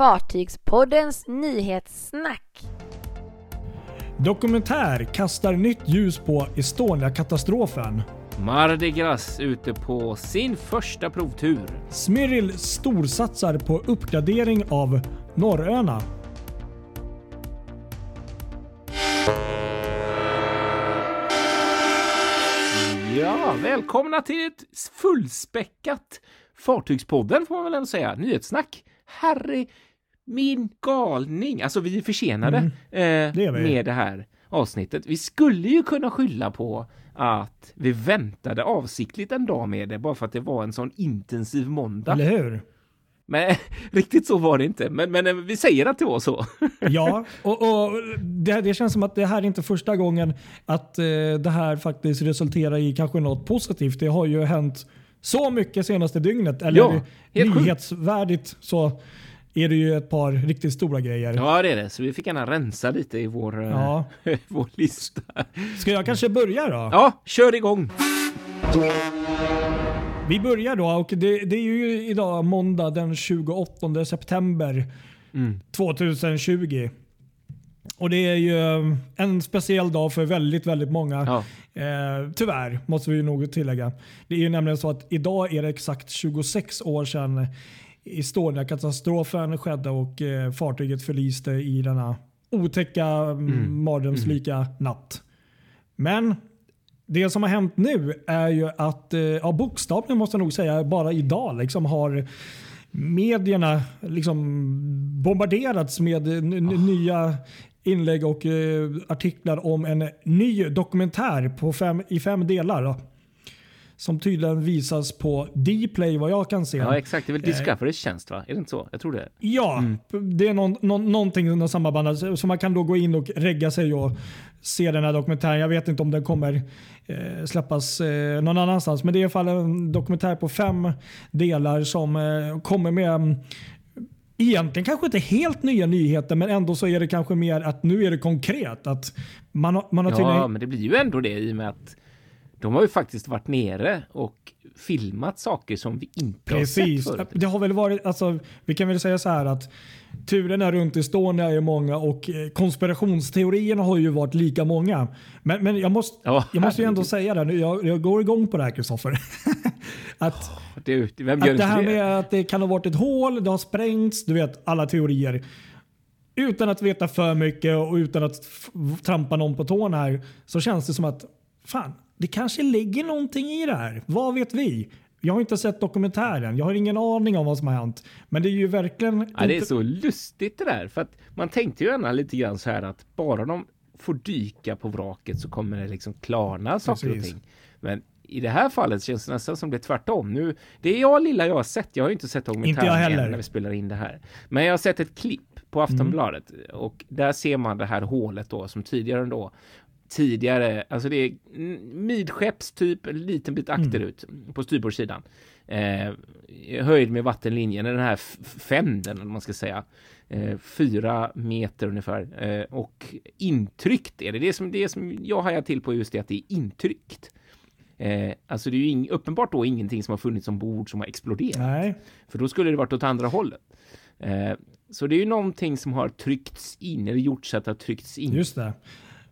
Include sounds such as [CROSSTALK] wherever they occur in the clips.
Fartygspoddens nyhetssnack. Dokumentär kastar nytt ljus på Estonia-katastrofen. Mardi Gras ute på sin första provtur. Smyril storsatsar på uppgradering av Norröna. Ja, välkomna till ett fullspäckat Fartygspodden får man väl ändå säga. Nyhetssnack. Harry, min galning. Alltså vi är försenade Mm, eh, med det här avsnittet. Vi skulle ju kunna skylla på att vi väntade avsiktligt en dag med det bara för att det var en sån intensiv måndag. Eller hur? Men [LAUGHS] riktigt så var det inte. Men, men eh, vi säger att det var så. [LAUGHS] Ja, och, och det, det känns som att det här är inte första gången att eh, det här faktiskt resulterar i kanske något positivt. Det har ju hänt så mycket senaste dygnet. Eller Ja, nyhetsvärdigt så är det ju ett par riktigt stora grejer. Ja, det är det. Så vi fick gärna rensa lite i vår, eh, Ja. [LAUGHS] vår lista. Ska jag kanske börja då? Ja, kör igång. Vi börjar då och det, det är ju idag måndag den 28 september Mm. 2020. Och det är ju en speciell dag för väldigt, väldigt många. Ja. Eh, tyvärr måste vi nog tillägga. Det är ju nämligen så att idag är det exakt 26 år sedan Estonia-katastrofen skedde och eh, fartyget förliste i denna otäcka, mm. mardrömslika natt. Men det som har hänt nu är ju att, eh, ja, bokstavligen måste jag nog säga, bara idag liksom har medierna liksom bombarderats med n- nya inlägg och eh, artiklar om en ny dokumentär på fem, i fem delar. Som tydligen visas på Dplay vad jag kan se. Ja, exakt. Det är väl Discoverys tjänst, va? Är det inte så? Jag tror det. Ja, det är någon, någon, någonting någon samband. Så man kan då gå in och regga sig och se den här dokumentären. Jag vet inte om den kommer eh, släppas eh, någon annanstans. Men det är i alla fall en dokumentär på fem delar som eh, kommer med mm, Egentligen kanske inte helt nya nyheter men ändå så är det kanske mer att nu är det konkret. Att man, har- man har Ja, tydligen, men det blir ju ändå det i och med att de har ju faktiskt varit nere och filmat saker som vi inte Precis. har sett förut. Det har väl varit, alltså, vi kan väl säga så här att turerna runt Estonia är många och eh, konspirationsteorierna har ju varit lika många. Men, men jag måste, Ja, jag måste ju ändå säga det nu, jag, jag går igång på det här Kristoffer. [LAUGHS] att, vem gör att det här det? med att det kan ha varit ett hål, det har sprängts, du vet alla teorier. Utan att veta för mycket och utan att trampa någon på tårna här så känns det som att fan, det kanske ligger någonting i det här. Vad vet vi? Jag har inte sett dokumentären. Jag har ingen aning om vad som har hänt. Men det är ju verkligen... Ja, det är inte- så lustigt det där. För att man tänkte ju gärna lite grann så här att bara de får dyka på vraket så kommer det liksom klarna saker och Precis. ting. Men i det här fallet känns det nästan som det är tvärtom. Nu, det är jag lilla jag har sett. Jag har ju inte sett Inte dokumentären än när vi spelar in det här. Men jag har sett ett klipp på Aftonbladet och där ser man det här hålet då som tidigare då tidigare, alltså det är mm, midskepps typ en liten bit akterut på styrbordssidan. Eh, höjd med vattenlinjen, den här f- fänden eller man ska säga. Eh, fyra meter ungefär. Eh, och intryckt är det. Det som, det som jag hajar till på just det att det är intryckt. Eh, alltså det är ju ing, uppenbart då ingenting som har funnits ombord som har exploderat. Nej, För då skulle det varit åt andra hållet. Eh, så det är ju någonting som har tryckts in, eller gjort så att det har tryckts in. just det.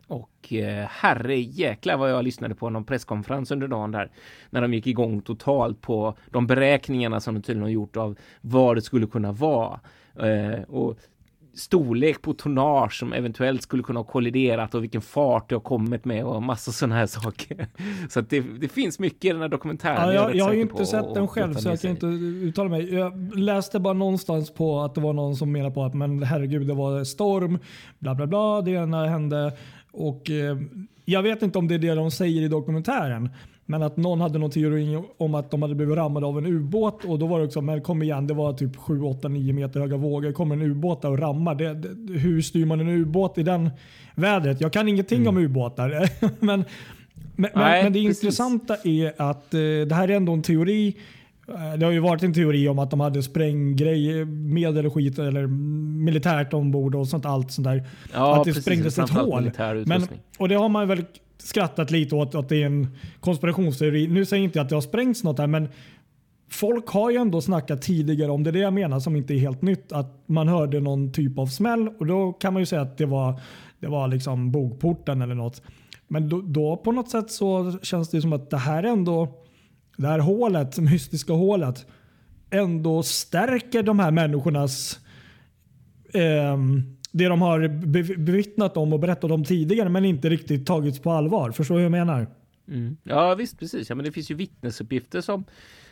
Och eh, herre jäklar vad jag lyssnade på någon presskonferens under dagen där. När de gick igång totalt på de beräkningarna som de tydligen har gjort av vad det skulle kunna vara. Eh, och storlek på tonnage som eventuellt skulle kunna ha kolliderat och vilken fart det har kommit med och massa sådana här saker. Så att det, det finns mycket i den här dokumentären. Ja, jag, rätt jag har inte sett den själv så jag kan inte uttala mig. Jag läste bara någonstans på att det var någon som menade på att men herregud det var storm, bla bla bla, det ena hände. Och eh, jag vet inte om det är det de säger i dokumentären. Men att någon hade någon teori om att de hade blivit rammade av en ubåt och då var det också, men kom igen, det var typ 7, 8, 9 meter höga vågor. Kommer en ubåt där och rammar? Det, det, hur styr man en ubåt i den vädret? Jag kan ingenting om ubåtar. [LAUGHS] men, men, Nej, men det precis. intressanta är att eh, det här är ändå en teori. Eh, Det har ju varit en teori om att de hade spränggrejer, medel och skit eller militärt ombord och sånt allt sånt där. Ja, att det precis, sprängdes ett hål. Men, och det har man väl skrattat lite åt att det är en konspirationsteori. Nu säger jag inte att det har sprängts något här men folk har ju ändå snackat tidigare om det. är det jag menar som inte är helt nytt. Att man hörde någon typ av smäll och då kan man ju säga att det var, det var liksom bogporten eller något. Men då, då på något sätt så känns det som att det här ändå, det här hålet, mystiska hålet, ändå stärker de här människornas eh, det de har bevittnat om och berättat om tidigare men inte riktigt tagits på allvar. Förstår du hur jag menar? Mm. Ja visst, precis. Ja, men det finns ju vittnesuppgifter som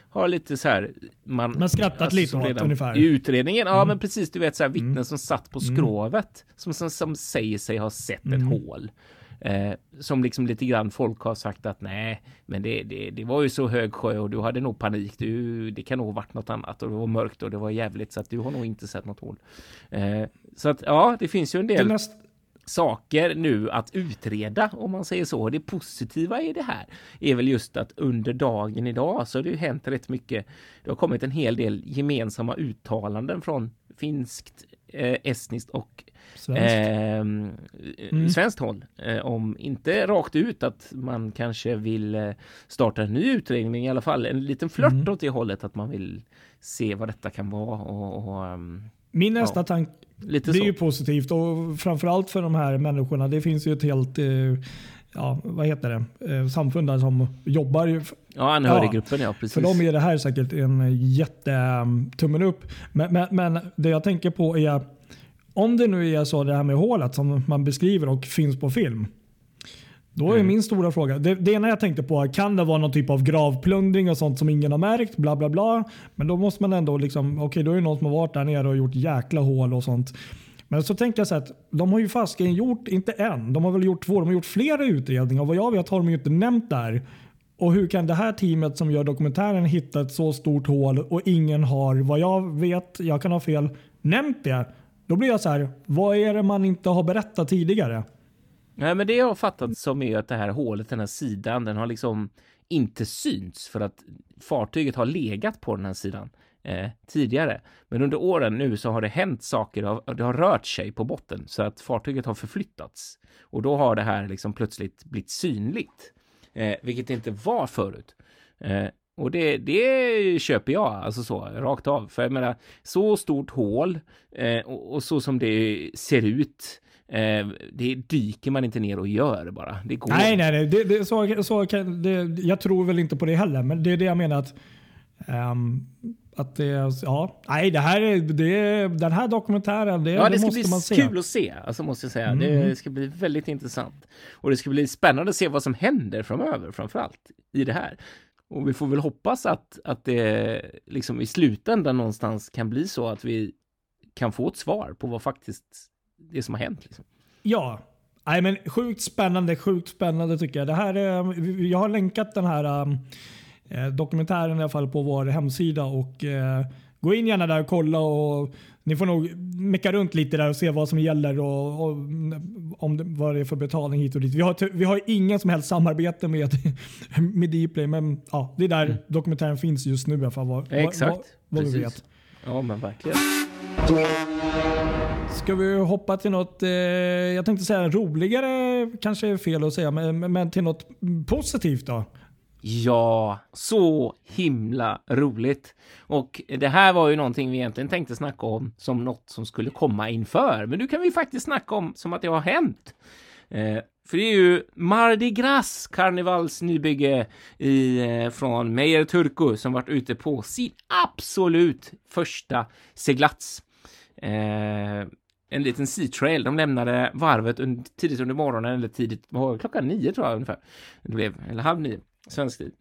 har lite så här. Man, men skrattat alltså, lite åt ungefär. I utredningen, ja mm. men precis. Du vet så här vittnen mm. som satt på mm. skrovet som, som, som säger sig ha sett ett mm. hål. Eh, som liksom lite grann folk har sagt att nej, men det, det, det var ju så hög sjö och du hade nog panik. Du, det kan nog varit något annat och det var mörkt och det var jävligt så att du har nog inte sett något hål. Eh, så att ja, det finns ju en del. Saker nu att utreda om man säger så. Det positiva i det här är väl just att under dagen idag så har det ju hänt rätt mycket. Det har kommit en hel del gemensamma uttalanden från finskt, eh, estniskt och Svenskt, eh, mm. svenskt håll. Eh, om inte rakt ut att man kanske vill eh, starta en ny utredning, i alla fall en liten flört mm. åt det hållet att man vill se vad detta kan vara. Och, och um, Min nästa ja, tanke, det är ju positivt och framförallt för de här människorna. Det finns ju ett helt eh, ja, vad heter det, eh, samfund där som jobbar. Ja, anhöriggruppen ja, ja, precis. För dem är det här säkert en jättetummen upp. Men, men, men det jag tänker på är om det nu är så det här med hålet som man beskriver och finns på film. Då är mm. min stora fråga. Det, det ena jag tänkte på kan det vara någon typ av gravplundring och sånt som ingen har märkt? Bla bla bla. Men då måste man ändå liksom. Okej, okay, då är det någon som har varit där nere och gjort jäkla hål och sånt. Men så tänker jag så att de har ju fasiken gjort, inte en, de har väl gjort två, de har gjort flera utredningar. och Vad jag vet har de ju inte nämnt där. Och hur kan det här teamet som gör dokumentären hitta ett så stort hål och ingen har, vad jag vet, jag kan ha fel, nämnt det? Då blir jag så här, vad är det man inte har berättat tidigare? Nej, men det jag har fattat som är att det här hålet, den här sidan, den har liksom inte synts för att fartyget har legat på den här sidan eh, tidigare. Men under åren nu så har det hänt saker, det har rört sig på botten så att fartyget har förflyttats och då har det här liksom plötsligt blivit synligt, eh, vilket det inte var förut. Eh, och det, det köper jag alltså så rakt av. För jag menar så stort hål eh, och, och, så som det ser ut. Eh, det dyker man inte ner och gör bara. Det går. Nej, nej, nej. Det, det, så, så det, jag tror väl inte på det heller. Men det är det jag menar att um, att det, ja, nej, det här är, det, den här dokumentären, det, ja, det, det ska bli man se. kul att se, alltså måste jag säga. Mm. Det ska bli väldigt intressant. Och det ska bli spännande att se vad som händer framöver, framför allt i det här. Och vi får väl hoppas att, att det liksom i slutändan någonstans kan bli så att vi kan få ett svar på vad faktiskt det som har hänt. Liksom. Ja, Nej, men sjukt spännande, sjukt spännande tycker jag. Det här är, jag har länkat den här um, dokumentären i alla fall på vår hemsida och uh, gå in gärna där och kolla och ni får nog mecka runt lite där och se vad som gäller och, och om det, vad det är för betalning hit och dit. Vi har, vi har inga som helst samarbete med, [LAUGHS] med Dplay, men ja, det är där mm. dokumentären finns just nu i alla fall. Vad, Exakt. Vad, vad vi vet. Ja, men verkligen. Ska vi hoppa till något, eh, jag tänkte säga roligare, kanske är fel att säga, men, men till något positivt då? Ja, så himla roligt. Och det här var ju någonting vi egentligen tänkte snacka om som något som skulle komma inför. Men nu kan vi faktiskt snacka om som att det har hänt. Eh, för det är ju Mardi Gras karnevalsnybygge i, eh, från Meyer Turku som varit ute på sin absolut första seglats. Eh, en liten sea trail. De lämnade varvet tidigt under morgonen eller tidigt, klockan nio tror jag ungefär. Det blev, eller halv nio svensk tid.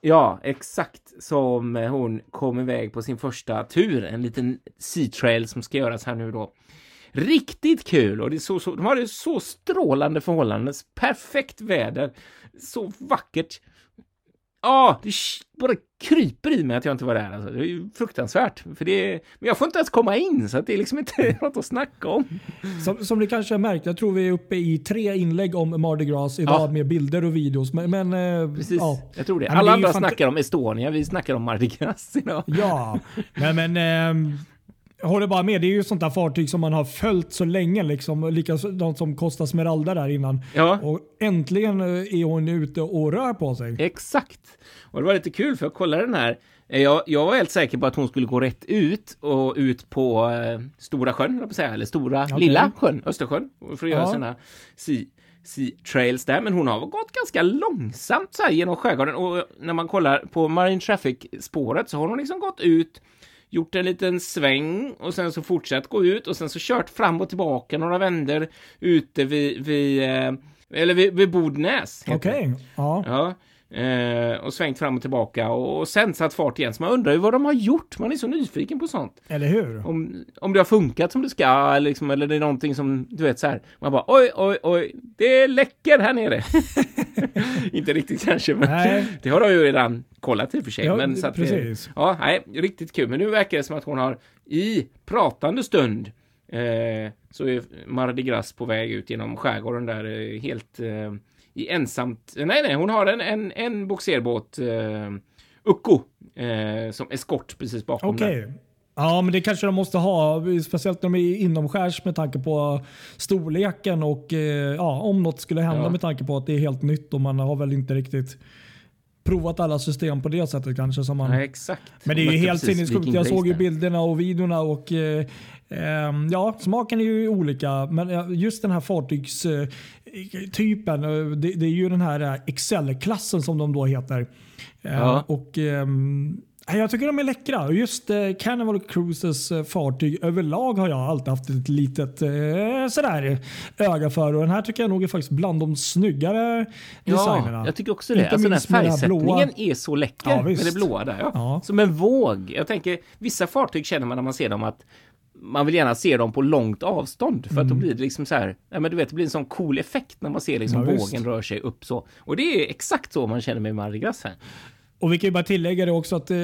Ja, exakt som hon kom iväg på sin första tur, en liten sea trail som ska göras här nu då. Riktigt kul och det så, så, de hade så strålande förhållanden, perfekt väder, så vackert. Ja, det bara kryper i mig att jag inte var där. Alltså. Det är ju fruktansvärt. För det är, men jag får inte ens komma in, så det är liksom inte [LAUGHS] något att snacka om. Som, som ni kanske har märkt, jag tror vi är uppe i tre inlägg om Mardi Gras idag ja. med bilder och videos. Men, men eh, Precis, ja. jag tror det. Alla andra snackar om Estonia, vi snackar om Mardi Gras idag. Ja, men, men ähm, Jag håller bara med. Det är ju sånt där fartyg som man har följt så länge. Liksom. Likadant som Costa Smeralda där innan. Ja. Och äntligen eh, är hon ute och rör på sig. Exakt. Och det var lite kul för jag kollade den här. Eh, jag, jag var helt säker på att hon skulle gå rätt ut och ut på eh, Stora sjön, jag säga, eller Stora Okej. Lilla sjön, Östersjön, för att göra Ja. sina sea, sea trails där. Men hon har gått ganska långsamt så här genom skärgården och när man kollar på Marine Traffic spåret så har hon liksom gått ut gjort en liten sväng och sen så fortsatt gå ut och sen så kört fram och tillbaka några vänder ute vid, vid eh, eller vid, vid Bodnäs. Okej. Ja. Ja, eh, och svängt fram och tillbaka och, och sen satt fart igen. Så man undrar ju vad de har gjort. Man är så nyfiken på sånt. Eller hur? Om, om det har funkat som det ska, eller, liksom, eller det är någonting som, du vet så här. Man bara oj, oj, oj, det läcker här nere. [LAUGHS] Inte riktigt kanske, men Nej. det har de ju redan kollat i och för sig. Ja, men, så att det- precis. ja, nej, riktigt kul. Men nu verkar det som att hon har i pratande stund eh, så är Mardi Gras på väg ut genom skärgården där eh, helt eh, i ensamt. Nej, nej, hon har en, en, en boxerbåt, eh, Ukko, eh, som eskort precis bakom Okej. den. Ja, men det kanske de måste ha. Speciellt när de är inomskärs med tanke på storleken och eh, ja, om något skulle hända Ja. med tanke på att det är helt nytt och man har väl inte riktigt provat alla system på det sättet kanske. Som man... Nej, exakt. Men det är ju helt sinnessjukt. Jag såg ju bilderna och videorna och eh, ehm, ja, smaken är ju olika. Men eh, just den här fartygstypen, eh, det, det är ju den här eh, Excel-klassen som de då heter. Eh, Ja. Och ehm, jag tycker de är läckra. Just Carnival Cruises fartyg överlag har jag alltid haft ett litet sådär öga för. Och den här tycker jag nog är faktiskt bland de snyggare designerna. Ja, jag tycker också det. Inte Alltså den här färgsättningen blåa. är så läcker Ja, med det blåa där. Ja. Ja. Som en våg. Jag tänker, vissa fartyg känner man när man ser dem att man vill gärna se dem på långt avstånd för att då blir det liksom så här, ja men du vet, det blir en sån cool effekt när man ser liksom Mm. Ja, vågen rör sig upp så. Och det är exakt så man känner med Mardi Gras här. Och vi kan ju bara tillägga det också att eh,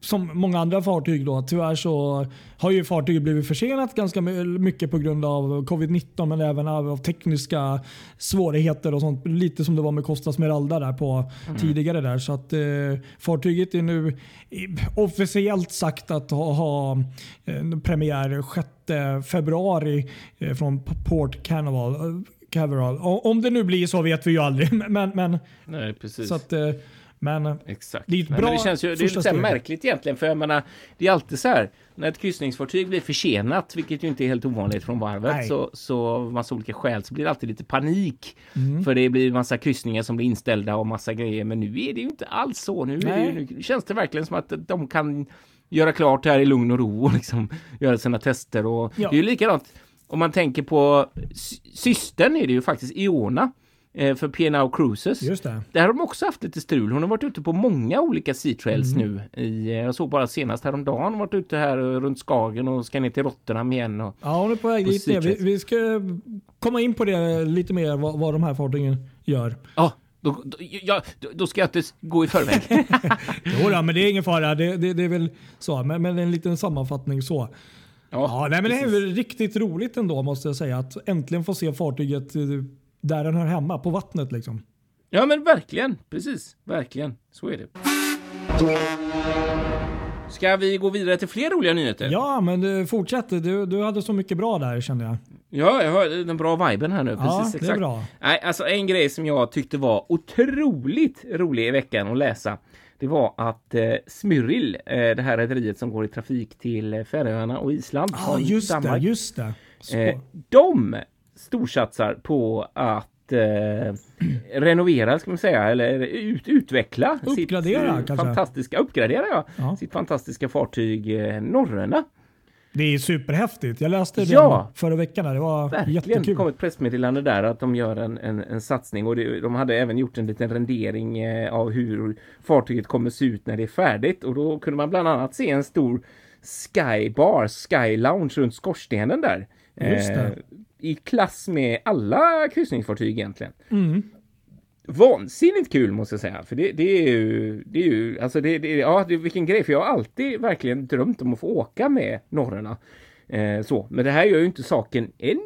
som många andra fartyg då, tyvärr så har ju fartyget blivit försenat ganska my- mycket på grund av covid-19 men även av, tekniska svårigheter och sånt. Lite som det var med Costa Smeralda där på tidigare där. Så att eh, fartyget är nu officiellt sagt att ha, ha en premiär 6 februari eh, från Port Canaveral. eh, Canaveral. Om det nu blir så vet vi ju aldrig. [LAUGHS] Men, men, Nej, precis. så att, eh, men Exakt. Det är ett Nej, bra men det känns ju det är lite steg. märkligt egentligen, för jag menar, det är alltid så här, när ett kryssningsfartyg blir försenat, vilket ju inte är helt ovanligt från varvet, Nej. så, så av massa olika skäl, så blir det alltid lite panik. Mm. För det blir massa kryssningar som blir inställda och massa grejer, men nu är det ju inte alls så. Nu, det, Nej. nu känns det verkligen som att de kan göra klart det här i lugn och ro och liksom [LAUGHS] göra sina tester. Och Ja. Det är ju likadant om man tänker på sy- systern är det ju faktiskt Iona eh, för P&O Cruises. Just det. Där har de också haft lite strul. Hon har varit ute på många olika sea trails Mm. nu. I, eh, jag såg bara senast häromdagen, hon varit ute här eh, runt Skagen och ska ner till Rotterdam igen. Och, Ja, hon är på väg dit. Vi, vi ska komma in på det lite mer, vad, vad de här fartygen gör. ja, då, då, ja, då- ska jag inte gå i förväg. [LAUGHS] Jo, då, men det är ingen fara. Det, det, det är väl så. Men, men en liten sammanfattning så. Ja, nej, men det är riktigt roligt ändå måste jag säga. Att äntligen få se fartyget eh, där den hör hemma, på vattnet liksom. ja, men verkligen. Precis, verkligen. Så är det. Ska vi gå vidare till fler roliga nyheter? Ja, men du, fortsätt. Du, du hade så mycket bra där kände jag. Ja, jag har den bra viben här nu. Ja, Precis, det är exakt. bra. Nej, alltså en grej som jag tyckte var otroligt rolig i veckan att läsa. Det var att eh, Smyril, eh, det här rederiet som går i trafik till Färöarna och Island Ja, från just det. Danmark. Just det. Så. Eh, de storsatsar på att eh, renovera, ska man säga, eller ut, utveckla Uppgradera, sitt eh, kanske? fantastiska, uppgradera ja, Ja. sitt fantastiska fartyg eh, Norröna. Det är superhäftigt. Jag läste det Ja. förra veckan. här. Det var Verkligen. jättekul. Det kom ett pressmeddelande där att de gör en, en, en satsning och det, de hade även gjort en liten rendering eh, av hur fartyget kommer se ut när det är färdigt och då kunde man bland annat se en stor skybar, sky lounge runt skorstenen där. Just det. I klass med alla kryssningsfartyg egentligen. Mm. Vansinnigt kul måste jag säga, för det, det är ju, det är ju, alltså det, det, ja, det, vilken grej, för jag har alltid verkligen drömt om att få åka med norrarna. Eh, så, men det här gör ju inte saken än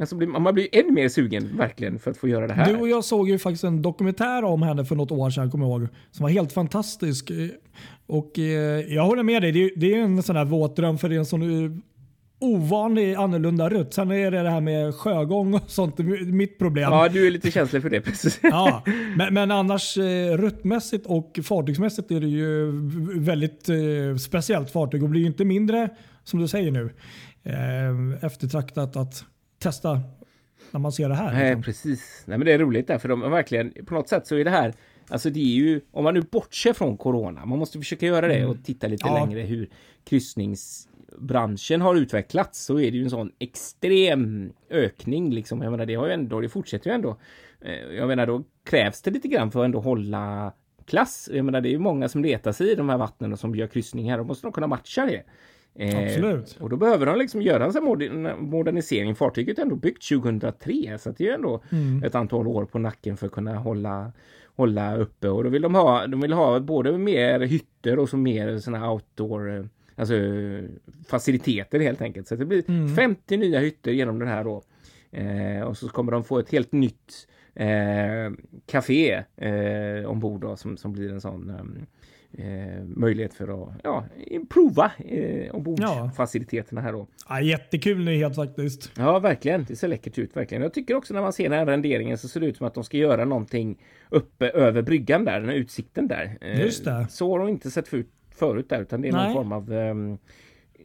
Alltså, man blir ännu mer sugen verkligen för att få göra det här. Du och jag såg ju faktiskt en dokumentär om henne för något år sedan, kommer jag ihåg, som var helt fantastisk. Eh, Och eh, jag håller med dig, det är, det är en sån här våt dröm för en sån eh, ovanlig, annorlunda rutt. Sen är det det här med sjögång och sånt mitt problem. Ja, du är lite känslig för det, precis. [LAUGHS] Ja, men, men annars eh, ruttmässigt och fartygsmässigt är det ju väldigt eh, speciellt fartyg och blir ju inte mindre, som du säger nu, eh, eftertraktat att testa när man ser det här. Nej, liksom. precis. Nej, men det är roligt där, för de verkligen, på något sätt så är det här, alltså det är ju, om man nu bortser från corona, man måste försöka göra det och titta lite Ja. längre hur kryssningsbranschen har utvecklats, så är det ju en sån extrem ökning liksom. Jag menar, det har ju ändå, det fortsätter ju ändå. Eh, Jag menar, då krävs det lite grann för att ändå hålla klass. Jag menar, det är ju många som letar sig i de här vattnen och som gör kryssningar, då måste de kunna matcha det. Eh, Absolut. och då behöver de liksom göra en modernisering. Fartyget är ändå byggt 2003 så det är ändå ett antal år på nacken för att kunna hålla, hålla uppe. Och då vill de ha, de vill ha både mer hytter och så mer såna outdoor eh, Alltså faciliteter helt enkelt. Så det blir 50 nya hytter genom den här då. Eh, och så kommer de få ett helt nytt eh, café eh, ombord då, som, som blir en sån eh, eh, möjlighet för att ja, improva eh, ombordfaciliteterna här då. Ja, jättekul nyhet faktiskt. Ja, verkligen. Det ser läckert ut verkligen. Jag tycker också när man ser den här renderingen så ser det ut som att de ska göra någonting uppe över bryggan där, den här utsikten där. Eh, Just det. Så har de inte sett ut förut där, utan det är någon Nej. form av ehm,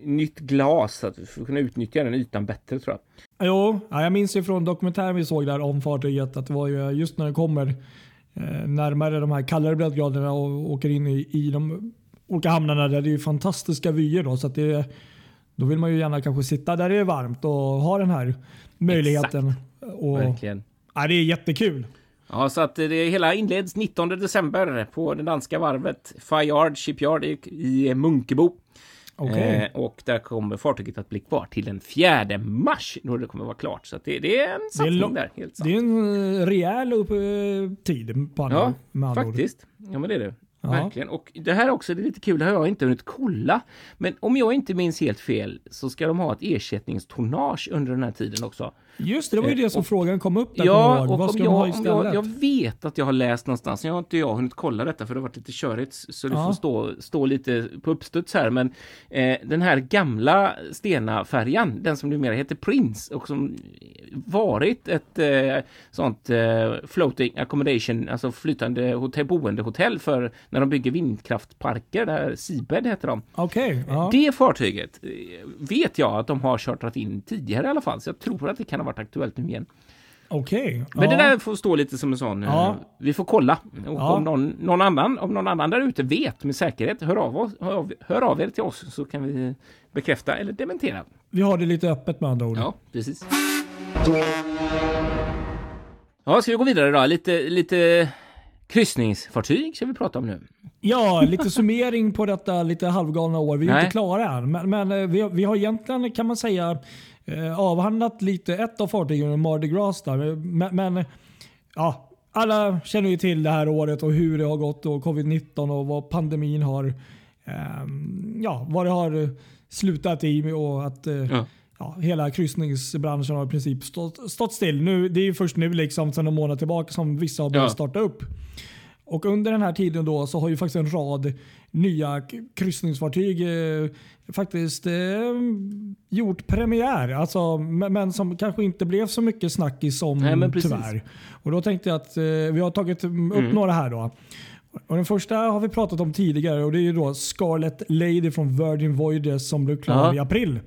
nytt glas att för att kunna utnyttja den ytan bättre tror jag. Jo, ja, jag minns ju från dokumentären vi såg där om fartyget att det var ju just när det kommer eh, närmare de här kallare breddgraderna och åker in i, i de olika hamnarna där det är ju fantastiska vyer då. Så att det, då vill man ju gärna kanske sitta där det är varmt och ha den här möjligheten. Och, Verkligen. ja, det är jättekul. Ja, så att det hela inleds 19 december på det danska varvet Fayard Shipyard i, Munkebo. Okej. Eh, och där kommer fartyget att bli kvar till den 4 mars då det kommer vara klart. Så det, det är en satsning lång- där. Helt sant. Det är en eh, rejäl upp, eh, tid på andra, Ja, andra ord. faktiskt. Ja, men det är det. Ja. Verkligen. Och det här också, det är lite kul, det har jag inte hunnit kolla. Men om jag inte minns helt fel så ska de ha ett ersättningstonnage under den här tiden också. Just det, det var ju Eh, det som och- frågan kom upp där. jag Ja, och Vad ska de ha jag, om jag, istället? jag vet att jag har läst någonstans, jag har inte jag hunnit kolla detta för det har varit lite körigt så det Ja. får stå, stå lite på uppstuds här men eh, den här gamla Stena-färjan, den som numera heter Prince och som varit ett eh, sånt eh, floating accommodation, alltså flytande hotell, boendehotell för när de bygger vindkraftparker, där Seabed heter de. Okej, ja. Det fartyget eh, vet jag att de har chartrat in tidigare i alla fall, så jag tror att det kan ha varit aktuellt nu igen. okej. Men ja. det där får stå lite som en sån, eh, Ja. vi får kolla. Och Ja. om, någon, någon annan, om någon annan där ute vet med säkerhet, hör av, oss, hör, av, hör av er till oss så kan vi bekräfta eller dementera. Vi har det lite öppet med andra ord. Ja, precis. Ja, ska vi gå vidare då? Lite, lite kryssningsfartyg ska vi prata om nu. Ja, lite summering på detta lite halvgalna år. Vi är Nej. inte klara än, men, men eh, vi, vi har egentligen kan man säga avhandlat lite ett av fartygen, Mardi Gras. Där. Men, men ja, alla känner ju till det här året och hur det har gått och covid-19 och vad pandemin har, ehm, ja, vad det har slutat i och att eh, Ja. ja, hela kryssningsbranschen har i princip stått, stått still. Nu, det är först nu, liksom, sedan en månad tillbaka, som vissa har börjat Ja. starta upp. Och under den här tiden då så har ju faktiskt en rad nya kryssningsfartyg eh, faktiskt eh, gjort premiär. Alltså, men, men som kanske inte blev så mycket snackis som Nej, tyvärr. Och då tänkte jag att eh, vi har tagit mm, upp några här då. Och den första har vi pratat om tidigare och det är ju då Scarlet Lady från Virgin Voyages som blev klar Ja. i april.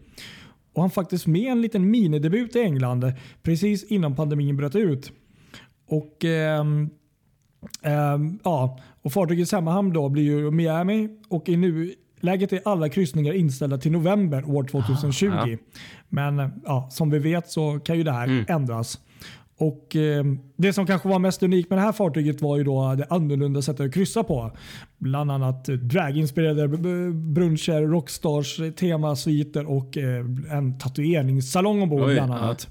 Och han faktiskt med en liten minidebut i England precis innan pandemin bröt ut. Och ehm, ja, och fartygets hemmahamn då blir ju Miami och i nuläget är alla kryssningar inställda till november år 2020. Ah, ja. Men ja, som vi vet så kan ju det här Mm. ändras. Och eh, Det som kanske var mest unikt med det här fartyget var ju då det annorlunda sättet att kryssa på. Bland annat draginspirerade bruncher, rockstars, temasviter och eh, en tatueringssalong ombord Oj, bland annat.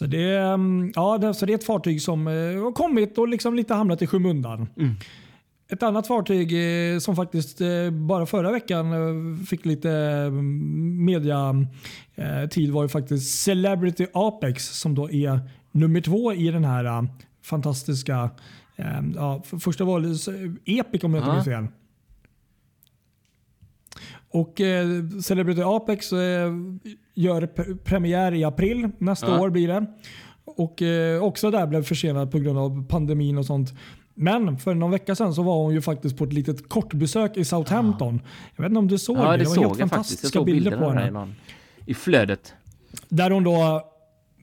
Så det, mm, ja, så det är ett fartyg som eh, har kommit och liksom lite hamnat i skymundan. Mm. ett annat fartyg eh, som faktiskt eh, bara förra veckan fick lite mm, mediatid var ju faktiskt Celebrity Apex som då är nummer två i den här fantastiska Ja, första var Epic om jag inte minns fel. Och eh, Celebrity Apex eh, gör premiär i april nästa ja. år blir det. Och eh, också där blev försenad på grund av pandemin och sånt. Men för någon vecka sedan så var hon ju faktiskt på ett litet kortbesök i Southampton. Jag vet inte om du såg ja, det? Det, var helt fantastiska bilder på henne. Någon, I flödet. Där hon då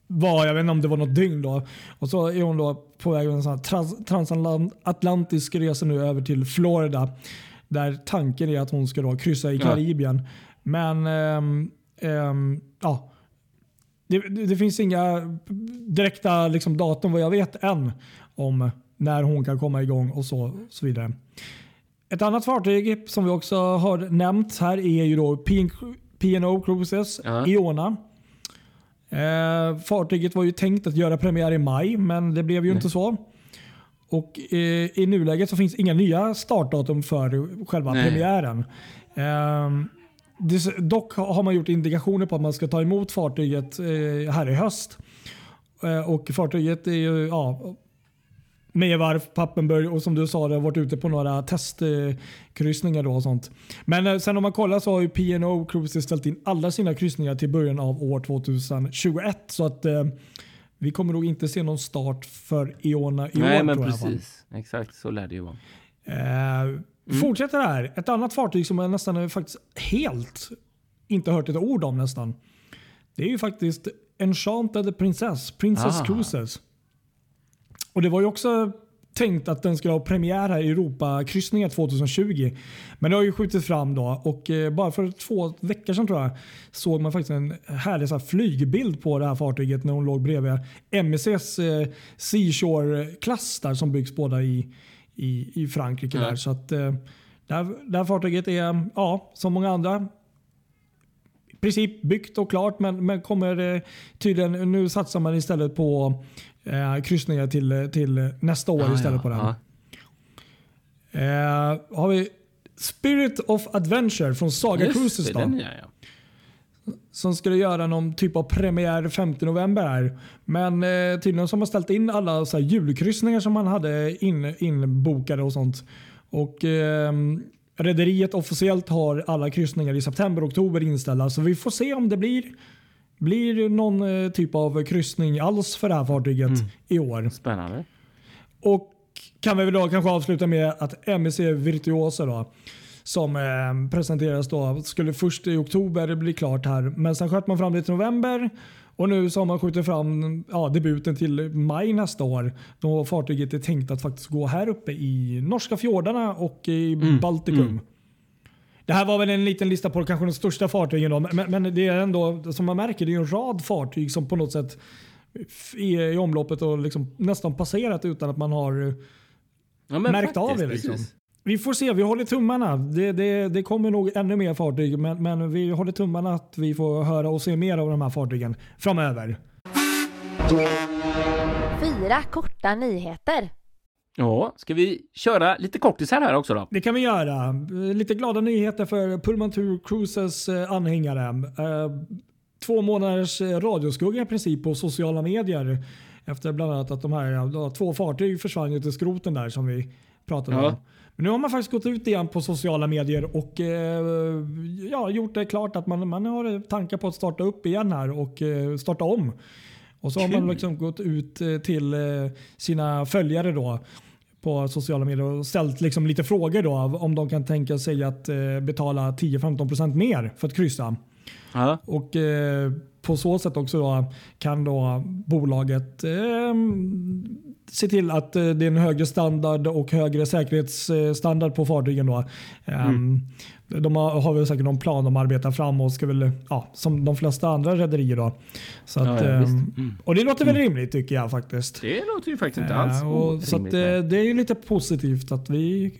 var, jag vet inte om det var något dygn då. Och så är hon då på väg en sån trans transatlantisk resa nu över till Florida. Där tanken är att hon ska då kryssa i Karibien. Ja. Men ähm, ähm, ja, det, det, finns inga direkta liksom, datum vad jag vet än om när hon kan komma igång och så, så vidare. Ett annat fartyg som vi också har nämnt här är ju då P&O Cruises ja. Iona. Eh, fartyget var ju tänkt att göra premiär i maj men det blev ju Nej. inte så. Och eh, I nuläget så finns inga nya startdatum för själva Nej. premiären. Eh, det, dock har man gjort indikationer på att man ska ta emot fartyget eh, här i höst. Eh, och Fartyget är ju ja, Mejevarv, Pappenburg och som du sa, det har varit ute på några testkryssningar då och sånt. Men sen om man kollar så har ju P&O Cruises ställt in alla sina kryssningar till början av år 2021. Så att vi kommer nog inte se någon start för Iona i Nej, år. men precis. Exakt så lär det ju vara. Eh, mm. Fortsätter här. Ett annat fartyg som jag nästan faktiskt helt inte hört ett ord om nästan. Det är ju faktiskt Enchanted Princess, Princess ah. Cruises. Och Det var ju också tänkt att den skulle ha premiär här i Europakryssningen 2020. Men det har ju skjutit fram då och eh, bara för två veckor sedan tror jag såg man faktiskt en härlig så här, flygbild på det här fartyget när hon låg bredvid MSCs eh, Seashore-klass där som byggs båda i, i, i Frankrike. Mm. Där. Så att, eh, det, här, det här fartyget är ja, som många andra i princip byggt och klart men, men kommer eh, tydligen, nu satsar man istället på eh, kryssningar till, till nästa år ah, istället ja, på den. Ah. Eh, har vi Spirit of Adventure från Saga Just Cruises. Då, den, ja, ja. Som skulle göra någon typ av premiär 5 november här. Men eh, tydligen så har ställt in alla så här, julkryssningar som man hade in, inbokade och sånt. Och eh, Rederiet officiellt har alla kryssningar i september och oktober inställda. Så vi får se om det blir blir det någon eh, typ av kryssning alls för det här fartyget mm. i år. Spännande. Och kan vi väl då kanske avsluta med att MSC Virtuosa då, som eh, presenteras då skulle först i oktober bli klart här. Men sen sköt man fram det till november och nu så har man skjutit fram ja, debuten till maj nästa år. Då fartyget är tänkt att faktiskt gå här uppe i norska fjordarna och i mm. Baltikum. Mm. Det här var väl en liten lista på kanske de största fartygen. Då, men, men, det är ändå, som man märker, det är en rad fartyg som på något sätt är i omloppet och liksom nästan passerat utan att man har ja, märkt faktiskt, av det. Liksom. Vi får se, vi håller tummarna. Det, det, det kommer nog ännu mer fartyg men, men vi håller tummarna att vi får höra och se mer av de här fartygen framöver. Fyra korta nyheter. Ja, ska vi köra lite kortisar här också då? Det kan vi göra. Lite glada nyheter för Pullman Tour Cruises eh, anhängare. Eh, två månaders eh, radioskugga i princip på sociala medier. Efter bland annat att de här två fartyg försvann till skroten där som vi pratade ja. om. Men nu har man faktiskt gått ut igen på sociala medier och ja, gjort det klart att man, man har tankar på att starta upp igen här och starta om. Och så har man liksom gått ut till sina följare då på sociala medier och ställt liksom lite frågor då om de kan tänka sig att eh, betala 10-15% mer för att kryssa. Ja. Och eh, på så sätt också då kan då bolaget eh, se till att eh, det är en högre standard och högre säkerhetsstandard på fartygen. Då. Mm. Um, de har, har väl säkert någon plan de arbetar fram och ska väl, ja, som de flesta andra rederier. Då. Så att, ja, ja, mm. Och det låter väl mm. rimligt tycker jag faktiskt. Det låter ju faktiskt inte alls uh, och, Så att, det, det är ju lite positivt att vi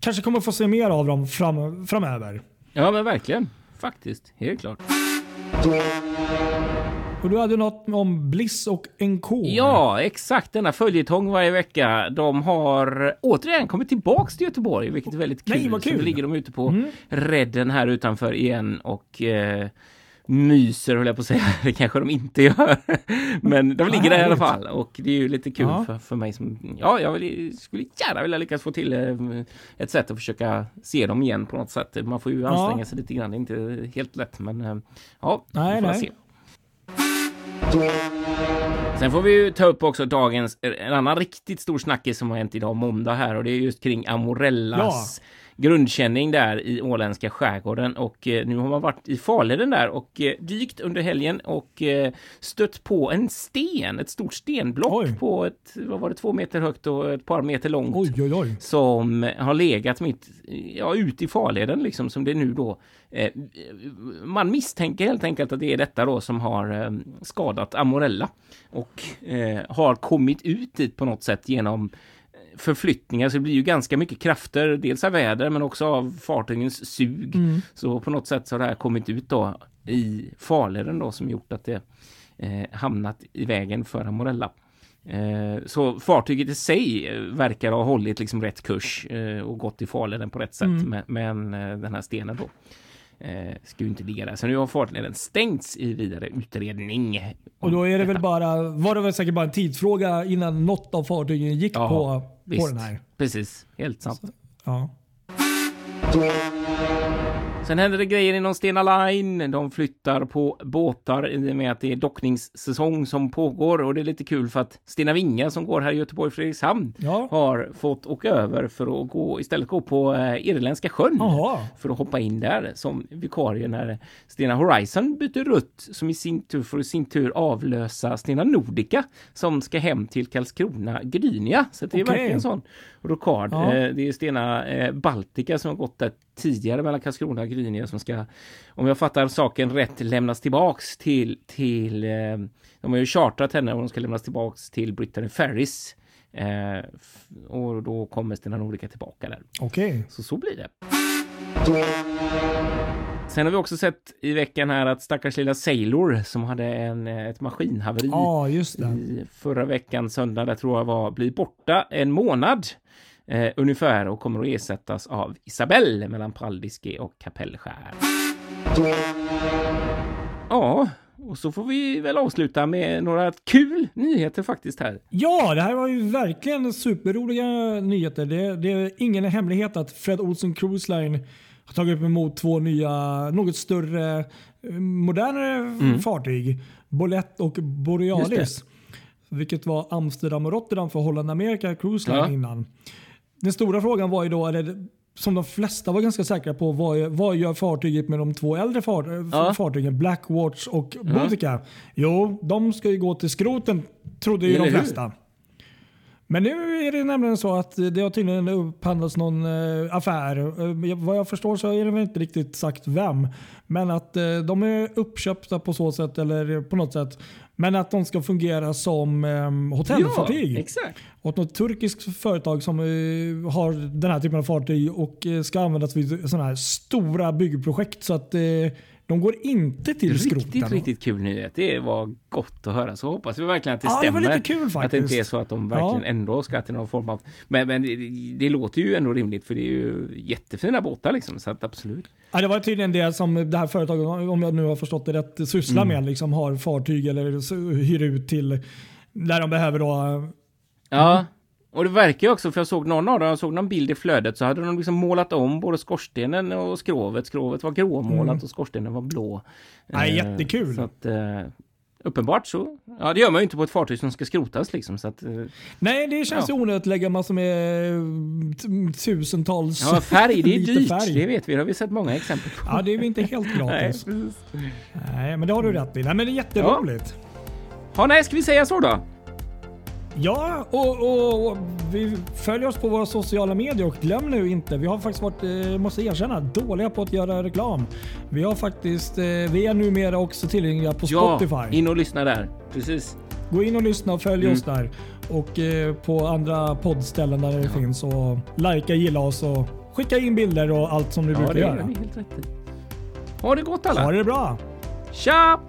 kanske kommer få se mer av dem fram, framöver. Ja men verkligen. Faktiskt. Helt klart. Och du hade något om Bliss och NK. Ja, exakt. Denna följetong varje vecka. De har återigen kommit tillbaks till Göteborg, vilket är väldigt kul. Nej, vad kul. Så ligger de ute på Mm. redden här utanför igen och eh, myser, höll jag på att säga. [LAUGHS] Det kanske de inte gör. Men de ligger där i alla fall och det är ju lite kul Ja. för, för mig som... Ja, jag vill, skulle gärna vilja lyckas få till eh, ett sätt att försöka se dem igen på något sätt. Man får ju Ja. anstränga sig lite grann. Det är inte helt lätt, men eh, ja, Nej, vi får nej. se. Sen får vi ju ta upp också dagens, en annan riktigt stor snackis som har hänt idag måndag här och det är just kring Amorellas grundkänning där i åländska skärgården och eh, nu har man varit i farleden där och eh, dykt under helgen och eh, stött på en sten, ett stort stenblock Oj. på ett, vad var det, två meter högt och ett par meter långt Oj, oj, som har legat mitt, ja, ut i farleden liksom som det nu då man misstänker helt enkelt att det är detta då som har skadat Amorella och har kommit ut dit på något sätt genom förflyttningar så det blir ju ganska mycket krafter, dels av väder men också av fartygens sug. Mm. Så på något sätt så har det här kommit ut då i farleden då som gjort att det eh, hamnat i vägen för Amorella. Eh, så fartyget i sig eh, verkar ha hållit liksom rätt kurs eh, och gått i farleden på rätt sätt. Mm. Men, men eh, den här stenen då eh, ska ju inte ligga där. Så nu har farleden stängts i vidare utredning. Och då är det Detta. väl bara, var det väl säkert bara en tidsfråga innan något av fartygen gick Ja, på, på den här. Precis, helt sant. Ja. Sen händer det grejer inom Stena Line. De flyttar på båtar i och med att det är dockningssäsong som pågår och det är lite kul för att Stena Vinga som går här i Göteborg Fredrikshamn Ja. har fått åka över för att gå istället gå på eh, Irländska sjön. Jaha. För att hoppa in där som vikarie när Stena Horizon byter rutt som i sin tur får i sin tur avlösa Stena Nordica som ska hem till Karlskrona Gdynia. Så det är Okej. verkligen en sån rokad. Ja. Eh, Det är Stena eh, Baltica som har gått där tidigare mellan Karlskrona och Gdynia som ska, om jag fattar saken rätt, lämnas tillbaks till, till eh, de har ju chartrat henne och de ska lämnas tillbaks till Brittany Ferries. Eh, och då kommer Stena Nordica tillbaka där. Okej. Så så blir det. Sen har vi också sett i veckan här att stackars lilla Sailor som hade en, eh, ett maskinhaveri i förra veckan, söndag, där tror jag var, blir borta en månad eh, ungefär och kommer att ersättas av Isabelle mellan Paldiski och Kapellskär. Ja, och så får vi väl avsluta med några kul nyheter faktiskt här. Ja, det här var ju verkligen superroliga nyheter. Det, det är ingen hemlighet att Fred Olsen Cruise Line har tagit emot två nya, något större, modernare fartyg. Bolett och Borealis. Mm. Vilket var Amsterdam och Rotterdam för Holland America Cruise Line Ja. innan. Den stora frågan var ju då, eller som de flesta var ganska säkra på, vad, vad gör fartyget med de två äldre far, Ja. fartygen Blackwatch och Boudica? Jo, de ska ju gå till skroten, trodde ju Eller de hur? Men nu är det nämligen så att det har tydligen upphandlats någon eh, affär. Eh, vad jag förstår så är det väl inte riktigt sagt vem. Men att eh, de är uppköpta på så sätt eller på något sätt. Men att de ska fungera som hotellfartyg. exakt. Åt något turkiskt företag som har den här typen av fartyg och ska användas vid sådana här stora byggprojekt. Så att de går inte till skroten. Riktigt, riktigt kul nyhet. Det var gott att höra. Så hoppas vi verkligen att det Ja, det var stämmer. lite kul Att det inte faktiskt. är så att de verkligen Ja. ändå ska till någon form av... Men, men det, det låter ju ändå rimligt för det är ju jättefina båtar liksom. Så att absolut. Ja, det var tydligen det som det här företaget, om jag nu har förstått det rätt, sysslar Mm. med. Liksom har fartyg eller hyr ut till där de behöver då. Ja. Och det verkar ju också, för jag såg någon av dem, jag såg någon bild i flödet, så hade de liksom målat om både skorstenen och skrovet. Skrovet var gråmålat och skorstenen var blå. Ja, Eh, jättekul. Så att, eh, uppenbart så, ja det gör man ju inte på ett fartyg som ska skrotas liksom. Så att, eh, Nej, det känns Ja. onödigt att lägga massor med eh, tusentals ja, färg, det är [LAUGHS] dyrt. färg. Det vet vi, det har vi sett många exempel på. Ja, det är ju inte helt [LAUGHS] Nej, gratis. precis. Nej, men det har du rätt i. Nej, men det är jätteroligt. Ja, nej, ska vi säga så då? Ja, och, och, och vi följer oss på våra sociala medier och glöm nu inte, vi har faktiskt varit, eh, måste erkänna, dåliga på att göra reklam. Vi har faktiskt, eh, vi är numera också tillgängliga på Ja, Spotify. in och lyssna där. Precis. Gå in och lyssna och följ Mm. oss där. Och eh, på andra poddställen där det finns. Och likea, gilla oss och skicka in bilder och allt som du Ja, brukar det är göra. vi helt rätt i. Ha det gott alla! Ha det bra! Tja!